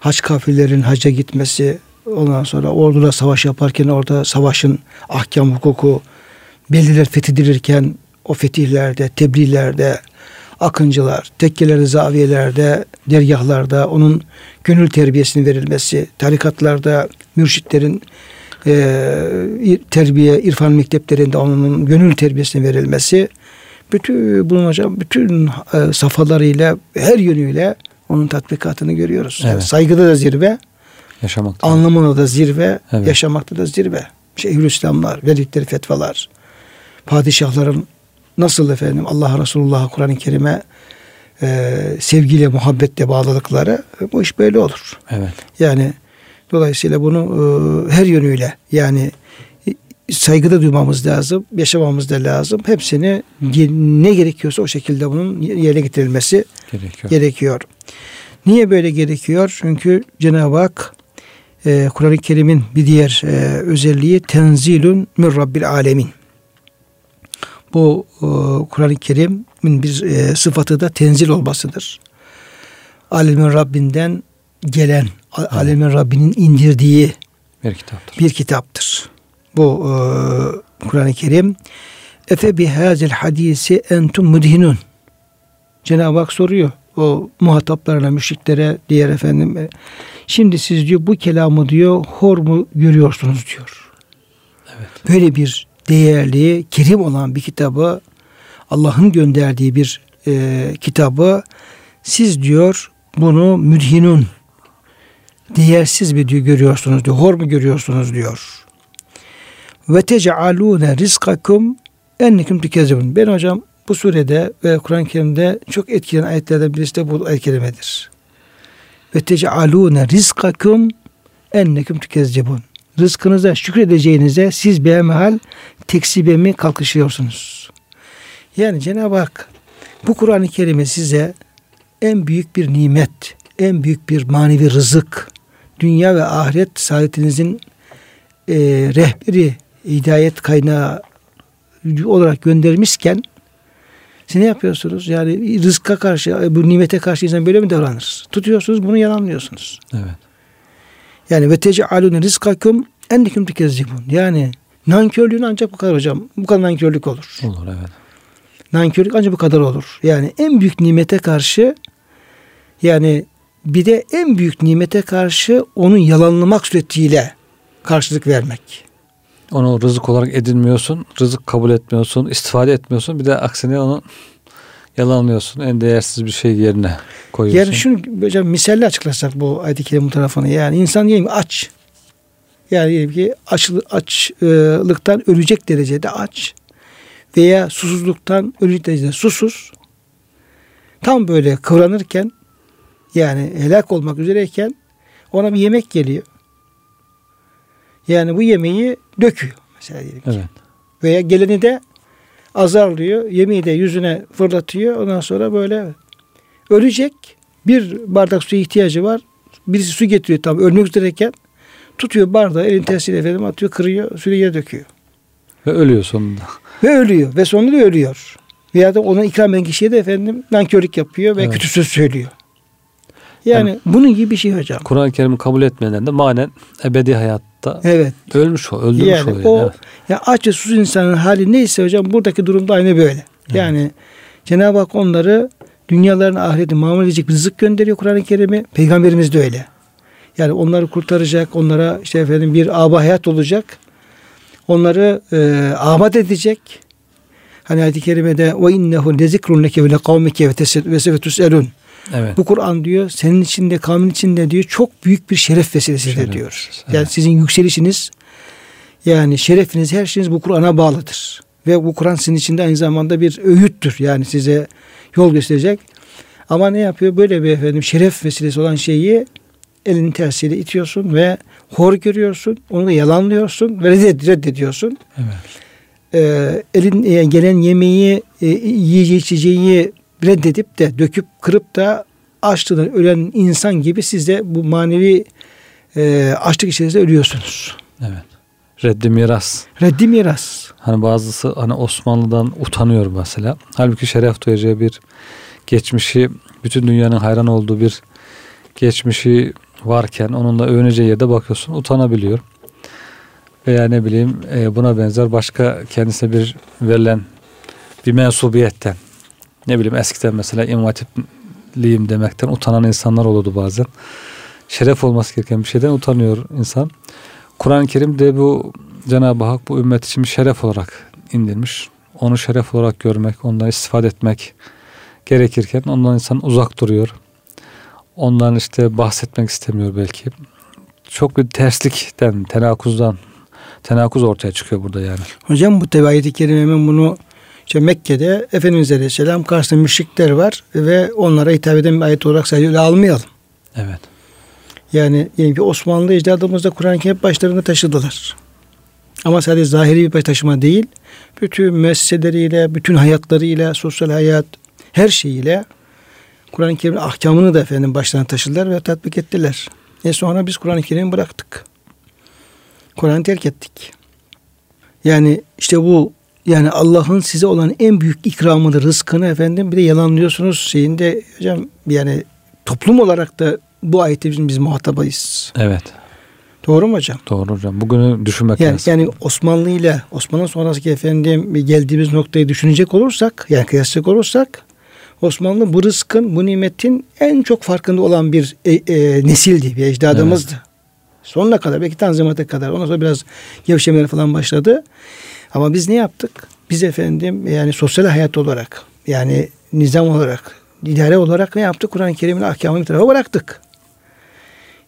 hac kafirlerin hacca gitmesi, ondan sonra orduda savaş yaparken orada savaşın ahkam hukuku, belliler fethedilirken o fetihlerde, tebliğlerde, akıncılar, tekkelerde, zaviyelerde, dergahlarda onun gönül terbiyesini verilmesi, tarikatlarda mürşitlerin e, terbiye, irfan mekteplerinde onun gönül terbiyesini verilmesi, bütün bunun hocam bütün e, safhalarıyla, her yönüyle onun tatbikatını görüyoruz. Evet. Yani saygıda da zirve, yaşamakta. anlamında da zirve, evet. yaşamakta da zirve. Şeyhülislamlar, verdikleri fetvalar, padişahların nasıl efendim Allah Resulullah Kur'an-ı Kerim'e e, sevgiyle, muhabbetle bağladıkları bu iş böyle olur. Evet. Yani dolayısıyla bunu e, her yönüyle yani saygıda duymamız lazım, yaşamamız da lazım. Hepsini ne gerekiyorsa o şekilde bunun yerine getirilmesi gerekiyor. gerekiyor. Niye böyle gerekiyor? Çünkü Cenab-ı Hak e, Kur'an-ı Kerim'in bir diğer e, özelliği tenzilun min rabbil alemin bu e, Kur'an-ı Kerim'in bir e, sıfatı da tenzil olmasıdır. Alemin Rabbinden gelen, evet. alemin Rabbinin indirdiği bir kitaptır. Bir kitaptır. Bu e, Kur'an-ı Kerim Efe bihazil hadisi entum mudhinun. Cenab-ı Hak soruyor. o muhataplarına, müşriklere, diğer efendim. e, Şimdi siz diyor bu kelamı diyor hor mu görüyorsunuz diyor. Evet. Böyle bir değerli, kerim olan bir kitabı Allah'ın gönderdiği bir e, kitabı siz diyor bunu müdhinun değersiz bir diyor görüyorsunuz diyor. Hor mu görüyorsunuz diyor. Ve tecalune rizkakum ennekum tükezzibun. Ben hocam bu surede ve Kur'an-ı Kerim'de çok etkilen ayetlerden birisi de bu ayet kelimedir. Ve tecalune rizkakum ennekum tükezzibun. Rızkınıza şükredeceğinize siz behemehal tekzibe mi kalkışıyorsunuz. Yani Cenab-ı Hak bu Kur'an-ı Kerim'i size en büyük bir nimet, en büyük bir manevi rızık, dünya ve ahiret saadetinizin e, rehberi, hidayet kaynağı olarak göndermişken siz ne yapıyorsunuz? Yani rızka karşı, bu nimete karşı insan böyle mi davranır? Tutuyorsunuz, bunu yalanlıyorsunuz. Evet. Yani ve tecalune rizkakum ennekum tükezzibun. Yani nankörlüğün ancak bu kadar hocam. Bu kadar nankörlük olur. Olur evet. Nankörlük ancak bu kadar olur. Yani en büyük nimete karşı yani bir de en büyük nimete karşı onu yalanlamak suretiyle karşılık vermek. Onu rızık olarak edinmiyorsun, rızık kabul etmiyorsun, istifade etmiyorsun. Bir de aksine onu yalanlıyorsun. En değersiz bir şey yerine koyuyorsun. Yani şunu hocam misalle açıklasak bu ayet-i kerime tarafını. Yani insan diyelim aç. Yani diyelim ki aç, açlıktan ölecek derecede aç. Veya susuzluktan ölecek derecede susuz. Tam böyle kıvranırken yani helak olmak üzereyken ona bir yemek geliyor. Yani bu yemeği döküyor mesela diyelim ki. Evet. Veya geleni de azarlıyor. Yemeği de yüzüne fırlatıyor. Ondan sonra böyle ölecek. Bir bardak suya ihtiyacı var. Birisi su getiriyor tam ölmek üzereyken. Tutuyor bardağı elin tersiyle efendim atıyor kırıyor suyu yere döküyor. Ve ölüyor sonunda. Ve ölüyor. Ve sonunda da ölüyor. Veya da ona ikram eden kişiye de efendim nankörlük yapıyor ve Evet. kötü söz söylüyor. Yani bunun gibi bir şey hocam. Kur'an-ı Kerim'i kabul etmeyenler de manen ebedi hayatta Evet. ölmüş o, öldürmüş Yani o. Yani. o evet. ya aç ve susuz insanın hali neyse hocam buradaki durumda aynı böyle. Yani Cenab-ı Hak onları dünyaların ahireti mamul edecek bir rızık gönderiyor Kur'an-ı Kerim'i. Peygamberimiz de öyle. Yani onları kurtaracak, onlara işte efendim bir aba hayat olacak. Onları e, abat edecek. Hani ayet-i kerimede ve innehu lezikrun leke ve lekavmike ve teset- ve sefe. Evet. Bu Kur'an diyor senin içinde kavmin içinde diyor çok büyük bir şeref vesilesidir Şeref diyor. vesilesi, Yani evet. sizin yükselişiniz yani şerefiniz her şeyiniz bu Kur'an'a bağlıdır. Ve bu Kur'an sizin içinde aynı zamanda bir öğüttür. Yani size yol gösterecek. Ama ne yapıyor? Böyle bir efendim şeref vesilesi olan şeyi elinin tersiyle itiyorsun ve hor görüyorsun. Onu da yalanlıyorsun ve reddediyorsun. Evet. Ee, elin e, gelen yemeği, e, yiyeceği içeceği reddedip de döküp kırıp da açlığından ölen insan gibi siz de bu manevi e, açlık içerisinde ölüyorsunuz. Evet. Reddi miras. Reddi miras. Hani bazısı hani Osmanlı'dan utanıyor mesela. Halbuki şeref duyacağı bir geçmişi, bütün dünyanın hayran olduğu bir geçmişi varken onunla övüneceği yerde bakıyorsun utanabiliyor. Veya ne bileyim e, buna benzer başka kendisine bir verilen bir mensubiyetten ne bileyim eskiden mesela imam hatipliyim demekten utanan insanlar olurdu bazen. Şeref olması gereken bir şeyden utanıyor insan. Kur'an-ı Kerim de bu Cenab-ı Hak bu ümmet için şeref olarak indirmiş. Onu şeref olarak görmek, ondan istifade etmek gerekirken ondan insan uzak duruyor. Ondan işte bahsetmek istemiyor belki. Çok bir terslikten, tenakuzdan, tenakuz ortaya çıkıyor burada yani. Hocam bu tabi ayet-i kerimemin bunu işte Mekke'de Efendimiz Aleyhisselam karşısında müşrikler var ve onlara hitap eden bir ayet olarak sadece öyle almayalım. Evet. Yani diyelim ki Osmanlı ecdadımızda Kur'an-ı Kerim hep başlarında taşıdılar. Ama sadece zahiri bir baş taşıma değil, bütün müesseseleriyle, bütün hayatlarıyla, sosyal hayat, her şeyiyle Kur'an-ı Kerim'in ahkamını da efendim başlarına taşıdılar ve tatbik ettiler. E sonra biz Kur'an-ı Kerim'i bıraktık. Kur'an'ı terk ettik. Yani işte bu yani Allah'ın size olan en büyük ikramını, rızkını efendim bir de yalanlıyorsunuz şeyinde hocam yani toplum olarak da bu ayette bizim biz muhatabayız. Evet. Doğru mu hocam? Doğru hocam. Bugünü düşünmek Yani, lazım. yani Osmanlı ile Osmanlı sonrası efendim geldiğimiz noktayı düşünecek olursak yani kıyaslayacak olursak Osmanlı bu rızkın, bu nimetin en çok farkında olan bir e, e, nesildi, bir ecdadımızdı. Evet. Sonuna kadar, belki Tanzimat'a kadar. Ondan sonra biraz gevşemeler falan başladı. Ama biz ne yaptık? Biz efendim yani sosyal hayat olarak, yani nizam olarak, idare olarak ne yaptık? Kur'an-ı Kerim'in ahkamını bir tarafa bıraktık.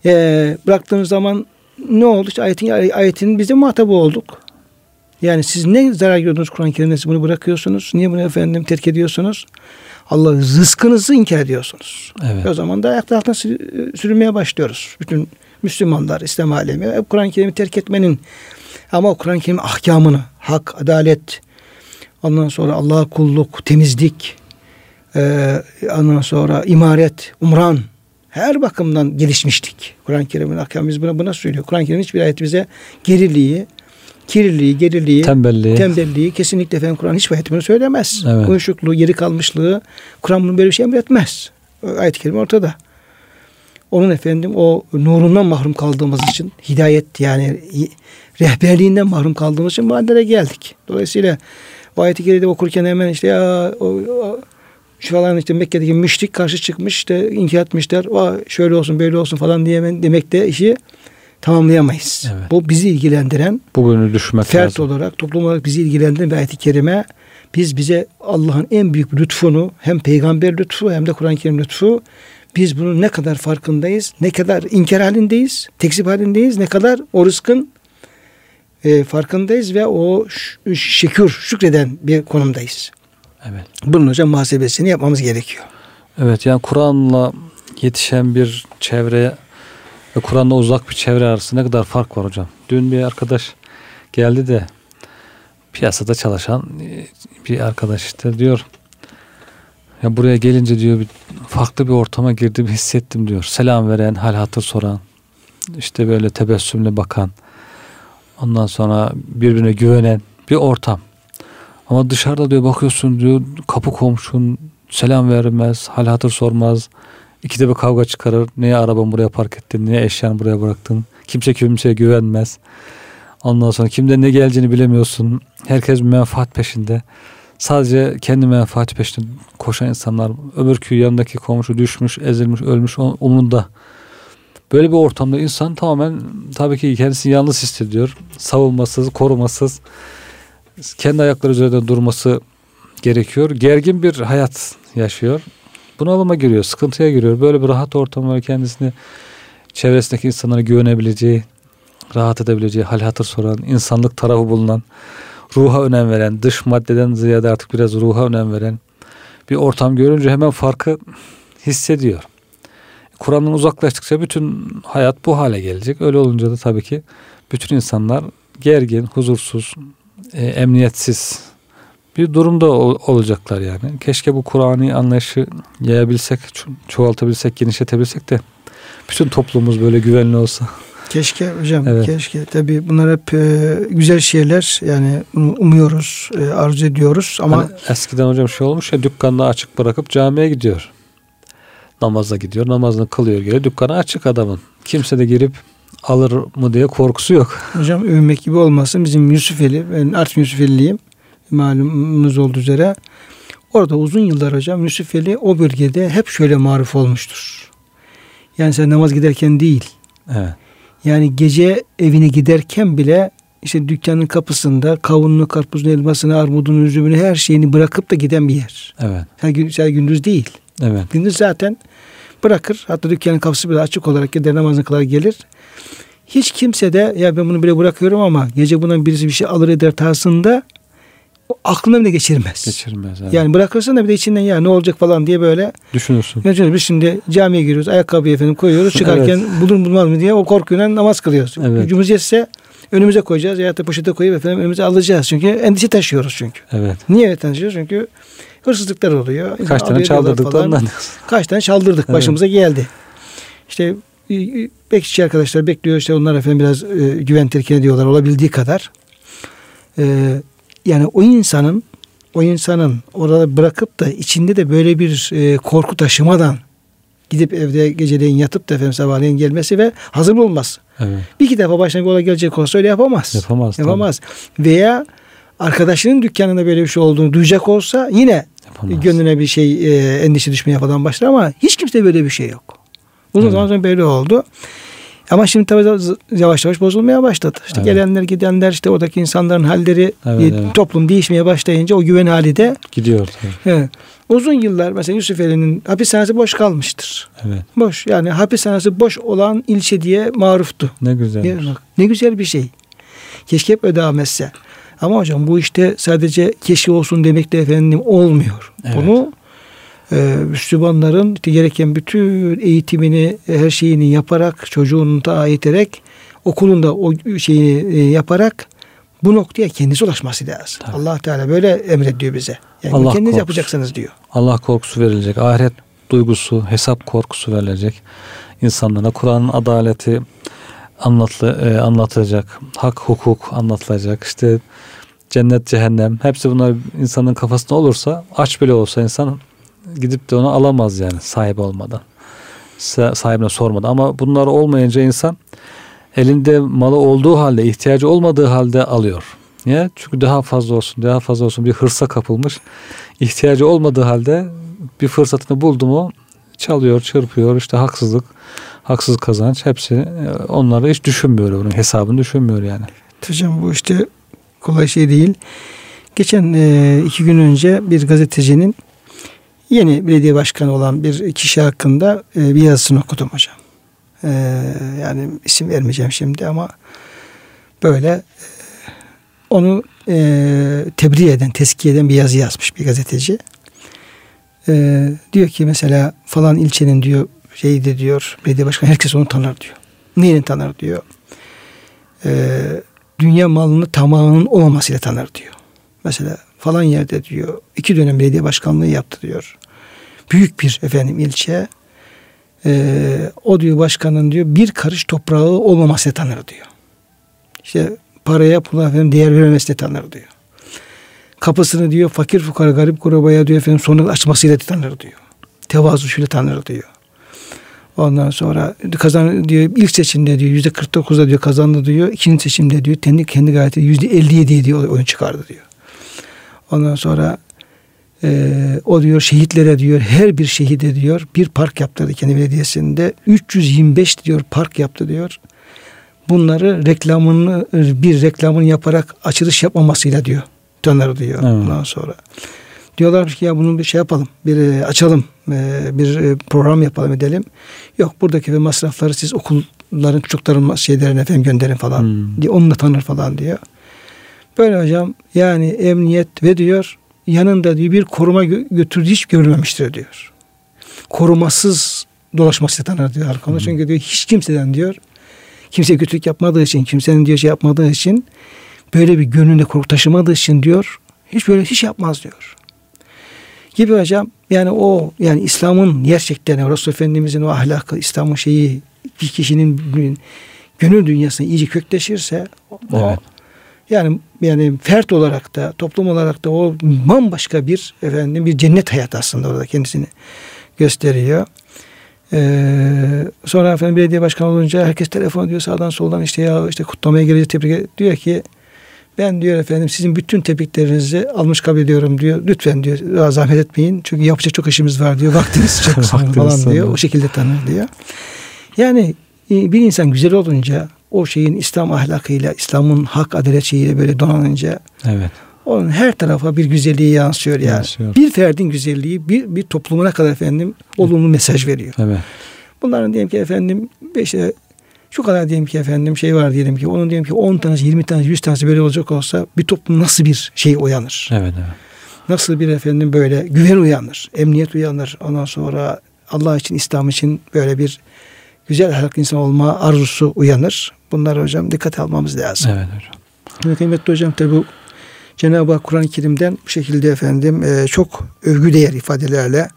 Ee, bıraktığımız zaman ne oldu? İşte ayetin, ayetin biz de muhatabı olduk. Yani siz ne zarar gördünüz Kur'an-ı Kerim'de siz bunu bırakıyorsunuz? Niye bunu efendim terk ediyorsunuz? Allah rızkınızı inkar ediyorsunuz. Evet. O zaman da ayakta altına sürünmeye başlıyoruz. Bütün Müslümanlar, İslam alemi Kur'an-ı Kerim'i terk etmenin ama Kur'an-ı Kerim ahkamını, hak, adalet, ondan sonra Allah'a kulluk, temizlik, e, ondan sonra imaret, umran her bakımdan gelişmiştik. Kur'an-ı Kerim'in ahkamı biz buna, buna söylüyor. Kur'an-ı Kerim hiçbir ayet bize geriliği, kirliliği, geriliği, tembelliği, tembelliği kesinlikle efendim Kur'an hiçbir ayet bunu söylemez. Evet. Uyuşukluğu, geri kalmışlığı Kur'an bunu böyle bir şey emretmez. Ayet-i kerime ortada. Onun efendim o nurundan mahrum kaldığımız için hidayet yani rehberliğinden mahrum kaldığımız için bu hallere geldik. Dolayısıyla o ayet-i kerimede okurken hemen işte ya o, o şu falan işte Mekke'deki müşrik karşı çıkmış işte inkar etmişler. O şöyle olsun böyle olsun falan diye demek de işi tamamlayamayız. Evet. Bu bizi ilgilendiren bu bölümü düşmek fert lazım. olarak toplum olarak bizi ilgilendiren bir ayet-i kerime biz bize Allah'ın en büyük lütfunu hem peygamber lütfu hem de Kur'an-ı Kerim lütfu biz bunun ne kadar farkındayız, ne kadar inkar halindeyiz, tekzip halindeyiz, ne kadar o rızkın e, farkındayız ve o şükür, şükreden bir konumdayız. Evet. Bunun hocam muhasebesini yapmamız gerekiyor. Evet yani Kur'an'la yetişen bir çevreye ve Kur'an'la uzak bir çevre arasında ne kadar fark var hocam. Dün bir arkadaş geldi de piyasada çalışan e, bir arkadaş işte diyor ya buraya gelince diyor bir farklı bir ortama girdim hissettim diyor. Selam veren, hal hatır soran, işte böyle tebessümle bakan, ondan sonra birbirine güvenen bir ortam. Ama dışarıda diyor bakıyorsun diyor kapı komşun selam vermez, hal hatır sormaz. İkide bir kavga çıkarır. Niye arabanı buraya park ettin? Niye eşyanı buraya bıraktın? Kimse kimseye güvenmez. Ondan sonra kimden ne geleceğini bilemiyorsun. Herkes bir menfaat peşinde. Sadece kendi menfaati peşinde koşan insanlar. Öbürkü yanındaki komşu düşmüş, ezilmiş, ölmüş umurunda. Böyle bir ortamda insan tamamen tabii ki kendisini yalnız hissediyor. Savunmasız, korumasız. Kendi ayakları üzerinde durması gerekiyor. Gergin bir hayat yaşıyor bunalıma giriyor, sıkıntıya giriyor. Böyle bir rahat ortamlara kendisini çevresindeki insanlara güvenebileceği, rahat edebileceği, hal hatır soran, insanlık tarafı bulunan, ruha önem veren, dış maddeden ziyade artık biraz ruha önem veren bir ortam görünce hemen farkı hissediyor. Kur'an'dan uzaklaştıkça bütün hayat bu hale gelecek. Öyle olunca da tabii ki bütün insanlar gergin, huzursuz, e, emniyetsiz bir durumda olacaklar yani. Keşke bu Kur'an'ı anlayışı yayabilsek, çoğaltabilsek, genişletebilsek de bütün toplumumuz böyle güvenli olsa. Keşke hocam, evet. keşke. Tabii bunlar hep e, güzel şeyler. Yani umuyoruz, e, arzu ediyoruz ama hani eskiden hocam şey olmuş ya dükkanını açık bırakıp camiye gidiyor. Namaza gidiyor, namazını kılıyor geliyor. Dükkanı açık adamın. Kimse de girip alır mı diye korkusu yok. Hocam övmek gibi olmasın. Bizim Yusufeli, ben Artvin Yusufeli'yim malumunuz olduğu üzere orada uzun yıllar hocam Yusufeli o bölgede hep şöyle maruf olmuştur. Yani sen namaz giderken değil. Evet. Yani gece evine giderken bile işte dükkanın kapısında kavununu, karpuzunu, elmasını, armudunu, üzümünü her şeyini bırakıp da giden bir yer. Evet. Her, gündüz değil. Evet. Gündüz zaten bırakır. Hatta dükkanın kapısı bile açık olarak gider namazını kılar gelir. Hiç kimse de ya ben bunu bile bırakıyorum ama gece bundan birisi bir şey alır eder tarzında aklına bile geçirmez. Geçirmez. Evet. Yani bırakırsan da bir de içinden ya ne olacak falan diye böyle düşünürsün. Düşünürüz. Biz şimdi camiye giriyoruz. Ayakkabıyı efendim koyuyoruz. Çıkarken evet. bulur bulmaz mı diye o korkuyla namaz kılıyoruz. Evet. Gücümüz yetse önümüze koyacağız ya da poşete koyup efendim önümüze alacağız. Çünkü endişe taşıyoruz çünkü. Evet. Niye taşıyoruz? Çünkü hırsızlıklar oluyor. Kaç tane çaldırdık ondan. Kaç tane çaldırdık evet. başımıza geldi. İşte bekçi arkadaşlar bekliyor işte onlar efendim biraz e, güven terkin ediyorlar olabildiği kadar. E, yani o insanın o insanın orada bırakıp da içinde de böyle bir e, korku taşımadan gidip evde geceleyin yatıp da efendim sabahleyin gelmesi ve hazır olması. Evet. Bir iki defa başına bir olay gelecek olsa öyle yapamaz. Yapamaz. Yapamaz. Tabii. Veya arkadaşının dükkanında böyle bir şey olduğunu duyacak olsa yine Yapamaz. gönlüne bir şey e, endişe düşmeye falan başlar ama hiç kimse böyle bir şey yok. Uzun Evet. zaman sonra böyle oldu. Ama şimdi tabii yavaş yavaş bozulmaya başladı. İşte Evet. gelenler gidenler işte oradaki insanların halleri Evet, evet. toplum değişmeye başlayınca o güven hali de Gidiyor tabii. uzun yıllar mesela Yusufeli'nin hapishanesi boş kalmıştır. Evet. Boş yani hapishanesi boş olan ilçe diye maruftu. Ne güzel. Ne güzel bir şey. Keşke hep öyle devam etse. Ama hocam bu işte sadece keşke olsun demekle efendim olmuyor. Evet. Bunu e, Müslümanların gereken bütün eğitimini, her şeyini yaparak, çocuğunu da eğiterek, okulunda o şeyi e, yaparak bu noktaya kendisi ulaşması lazım. Tabii. Allah Teala böyle emrediyor bize. Yani Allah kendiniz korkusu. yapacaksınız diyor. Allah korkusu verilecek. Ahiret duygusu, hesap korkusu verilecek. insanlara Kur'an'ın adaleti anlatlı, e, anlatılacak. Hak, hukuk anlatılacak. İşte cennet, cehennem. Hepsi bunlar insanın kafasında olursa aç bile olsa insan gidip de onu alamaz yani sahip olmadan. Sa- Sahibine sormadan. Ama bunlar olmayınca insan elinde malı olduğu halde, ihtiyacı olmadığı halde alıyor. Niye? Çünkü daha fazla olsun, daha fazla olsun bir hırsa kapılmış. İhtiyacı olmadığı halde bir fırsatını buldu mu çalıyor, çırpıyor. İşte haksızlık, haksız kazanç hepsi e, onları hiç düşünmüyor. Onun hesabını düşünmüyor yani. Hocam bu işte kolay şey değil. Geçen e, iki gün önce bir gazetecinin yeni belediye başkanı olan bir kişi hakkında e, bir yazısını okudum hocam. E, yani isim vermeyeceğim şimdi ama böyle e, onu e, tebliğ eden, tezkiye eden bir yazı yazmış bir gazeteci. Diyor ki mesela falan ilçenin diyor şeyi de diyor belediye başkanı herkes onu tanır diyor. Neyini tanır diyor. Dünya malını tamamının olmamasıyla tanır diyor. Mesela falan yerde diyor iki dönem belediye başkanlığı yaptı diyor. Büyük bir efendim ilçe e, o diyor başkanın diyor bir karış toprağı olmamasıyla tanır diyor. İşte paraya pula efendim değer vermemesiyle tanır diyor. Kapısını diyor fakir fukara garip kurabaya diyor efendim sonra açmasıyla tanır diyor. Tevazu şöyle tanır diyor. Ondan sonra kazan diyor ilk seçimde diyor yüzde 49'da diyor kazandı diyor. İkinci seçimde diyor kendi kendi gayreti yüzde 57 diyor oyun çıkardı diyor. Ondan sonra e, o diyor şehitlere diyor her bir şehide diyor bir park yaptırdı kendi belediyesinde 325 diyor park yaptı diyor. Bunları reklamını bir reklamını yaparak açılış yapmamasıyla diyor tanır diyor. Evet. Ondan sonra diyorlar ki ya bunu bir şey yapalım bir e, açalım e, bir e, program yapalım edelim. Yok buradaki ve masrafları siz okulların çocukların şeylerine efendim gönderin falan Hmm. diye onunla tanır falan diyor. Böyle hocam yani emniyet ve diyor yanında diyor bir koruma gö- götürdüğü hiç görülmemiştir diyor. Korumasız dolaşması tanır diyor arkamda. Çünkü diyor hiç kimseden diyor kimse kötülük yapmadığı için kimsenin diyor şey yapmadığı için böyle bir gönlünde korku taşımadığı için diyor hiç böyle hiç yapmaz diyor. Gibi hocam yani o yani İslam'ın gerçekten Resul Efendimizin o ahlakı İslam'ın şeyi bir kişinin gönül dünyasına iyice kökleşirse o, Evet. Yani yani fert olarak da toplum olarak da o bambaşka bir efendim bir cennet hayatı aslında orada kendisini gösteriyor. Ee, sonra efendim belediye başkanı olunca herkes telefon ediyor sağdan soldan işte ya işte kutlamaya geleceğiz tebrik diyor ki ben diyor efendim sizin bütün tebriklerinizi almış kabul ediyorum diyor. Lütfen diyor daha zahmet etmeyin. Çünkü yapacak çok işimiz var diyor. Vaktiniz çok sınırlı falan diyor. O şekilde tanır diyor. Yani e, bir insan güzel olunca o şeyin İslam ahlakıyla, İslam'ın hak adalet şeyiyle böyle donanınca Evet. onun her tarafa bir güzelliği yansıyor yani. Yansıyor. Bir ferdin güzelliği bir, bir toplumuna kadar efendim olumlu mesaj veriyor. Evet. Bunların diyelim ki efendim işte şu kadar diyelim ki efendim şey var diyelim ki onun diyelim ki 10 tanesi 20 tanesi 100 tanesi böyle olacak olsa bir toplum nasıl bir şey uyanır? Evet. evet. Nasıl bir efendim böyle güven uyanır, emniyet uyanır. Ondan sonra Allah için, İslam için böyle bir güzel ahlaklı insan olma arzusu uyanır. Bunları hocam dikkate almamız lazım. Evet hocam. Evet. Kıymetli hocam tabi bu Cenab-ı Hak Kur'an-ı Kerim'den bu şekilde efendim e, çok övgü değer ifadelerle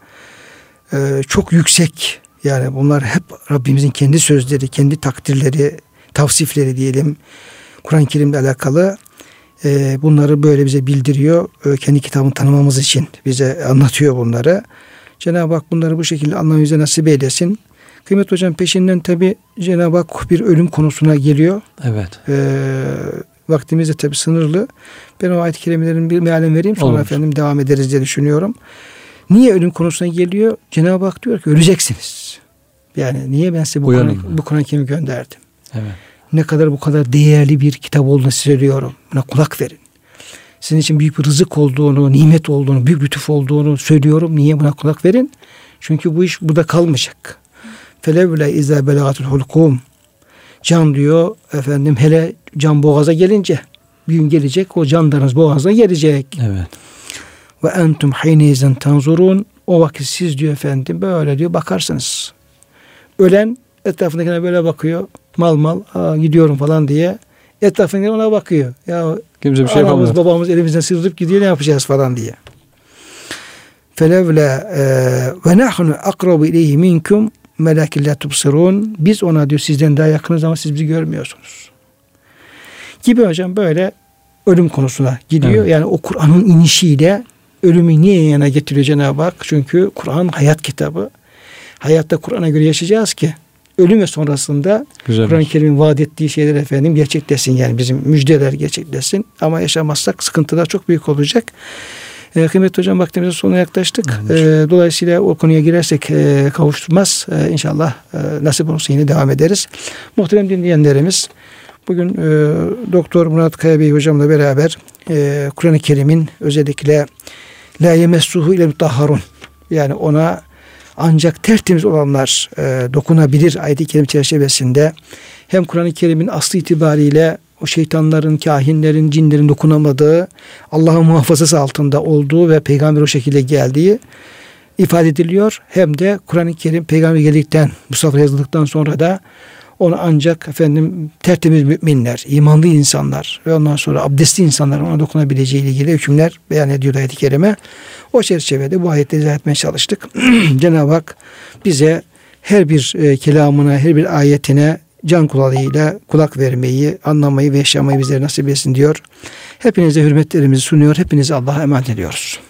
e, çok yüksek yani bunlar hep Rabbimizin kendi sözleri, kendi takdirleri, tavsifleri diyelim. Kur'an-ı Kerim'le alakalı e, bunları böyle bize bildiriyor. E, kendi kitabını tanımamız için bize anlatıyor bunları. Cenab-ı Hak bunları bu şekilde anlamamıza nasip eylesin. Kıymet hocam peşinden tabi Cenab-ı Hak bir ölüm konusuna geliyor. Evet. Ee, Vaktimiz de tabi sınırlı. Ben o ayet-i kerimelerin bir mealen vereyim sonra Olur. efendim devam ederiz diye düşünüyorum. Niye ölüm konusuna geliyor? Cenab-ı Hak diyor ki öleceksiniz. Yani niye ben size bu. Kur'an bu Kur'an-ı Kerim'i gönderdim? Evet. Ne kadar bu kadar değerli bir kitap olduğunu size söylüyorum. Buna kulak verin. Sizin için büyük bir rızık olduğunu, nimet olduğunu, büyük lütuf olduğunu söylüyorum. Niye buna kulak verin? Çünkü bu iş burada kalmayacak. Felevle izâ belagatul hulkum. Can diyor efendim hele can boğaza gelince bir gün gelecek o canlarınız boğaza gelecek. Evet. Ve entum haynezen tanzurun. O vakit siz diyor efendim böyle diyor bakarsınız. Ölen etrafındakine böyle bakıyor. Mal mal aa, gidiyorum falan diye. Etrafındakine ona bakıyor. Ya Kimse bir şey anamız yapamıyor. babamız elimizden sıyırıp gidiyor ne yapacağız falan diye. Felevle ve nahnu akrabu ileyhi minkum melakin la tubsirun. Biz ona diyor sizden daha yakınız ama siz bizi görmüyorsunuz. Gibi hocam böyle ölüm konusuna gidiyor. Evet. Yani o Kur'an'ın inişiyle ölümü niye yana getiriyor Cenab-ı Hak? Çünkü Kur'an hayat kitabı. Hayatta Kur'an'a göre yaşayacağız ki ölüm ve sonrasında. Kur'an-ı Kerim'in vaat ettiği şeyler efendim gerçekleşsin yani bizim müjdeler gerçekleşsin ama yaşamazsak sıkıntılar çok büyük olacak. E, kıymetli hocam vaktimizin sonuna yaklaştık. E, dolayısıyla o konuya girersek e, kavuşturmaz. E, inşallah e, nasip olursa yine devam ederiz. Muhterem dinleyenlerimiz bugün e, Doktor Murat Kaya Bey hocamla beraber e, Kur'an-ı Kerim'in özellikle la yemessuhu ile mutahharun yani ona ancak tertemiz olanlar e, dokunabilir ayet-i kerim çerçevesinde hem Kur'an-ı Kerim'in aslı itibariyle o şeytanların, kahinlerin, cinlerin dokunamadığı, Allah'ın muhafazası altında olduğu ve peygamber o şekilde geldiği ifade ediliyor. Hem de Kur'an-ı Kerim peygamber geldikten, bu safra yazıldıktan sonra da onu ancak efendim tertemiz müminler, imanlı insanlar ve ondan sonra abdestli insanlar ona dokunabileceği ile ilgili hükümler beyan ediyor ayet-i kerime. O çerçevede bu ayetleri izah etmeye çalıştık. Cenab-ı Hak bize her bir e, kelamına, her bir ayetine can kulağıyla kulak vermeyi, anlamayı ve yaşamayı bize nasip etsin diyor. Hepinize hürmetlerimizi sunuyor. Hepinize Allah'a emanet ediyoruz.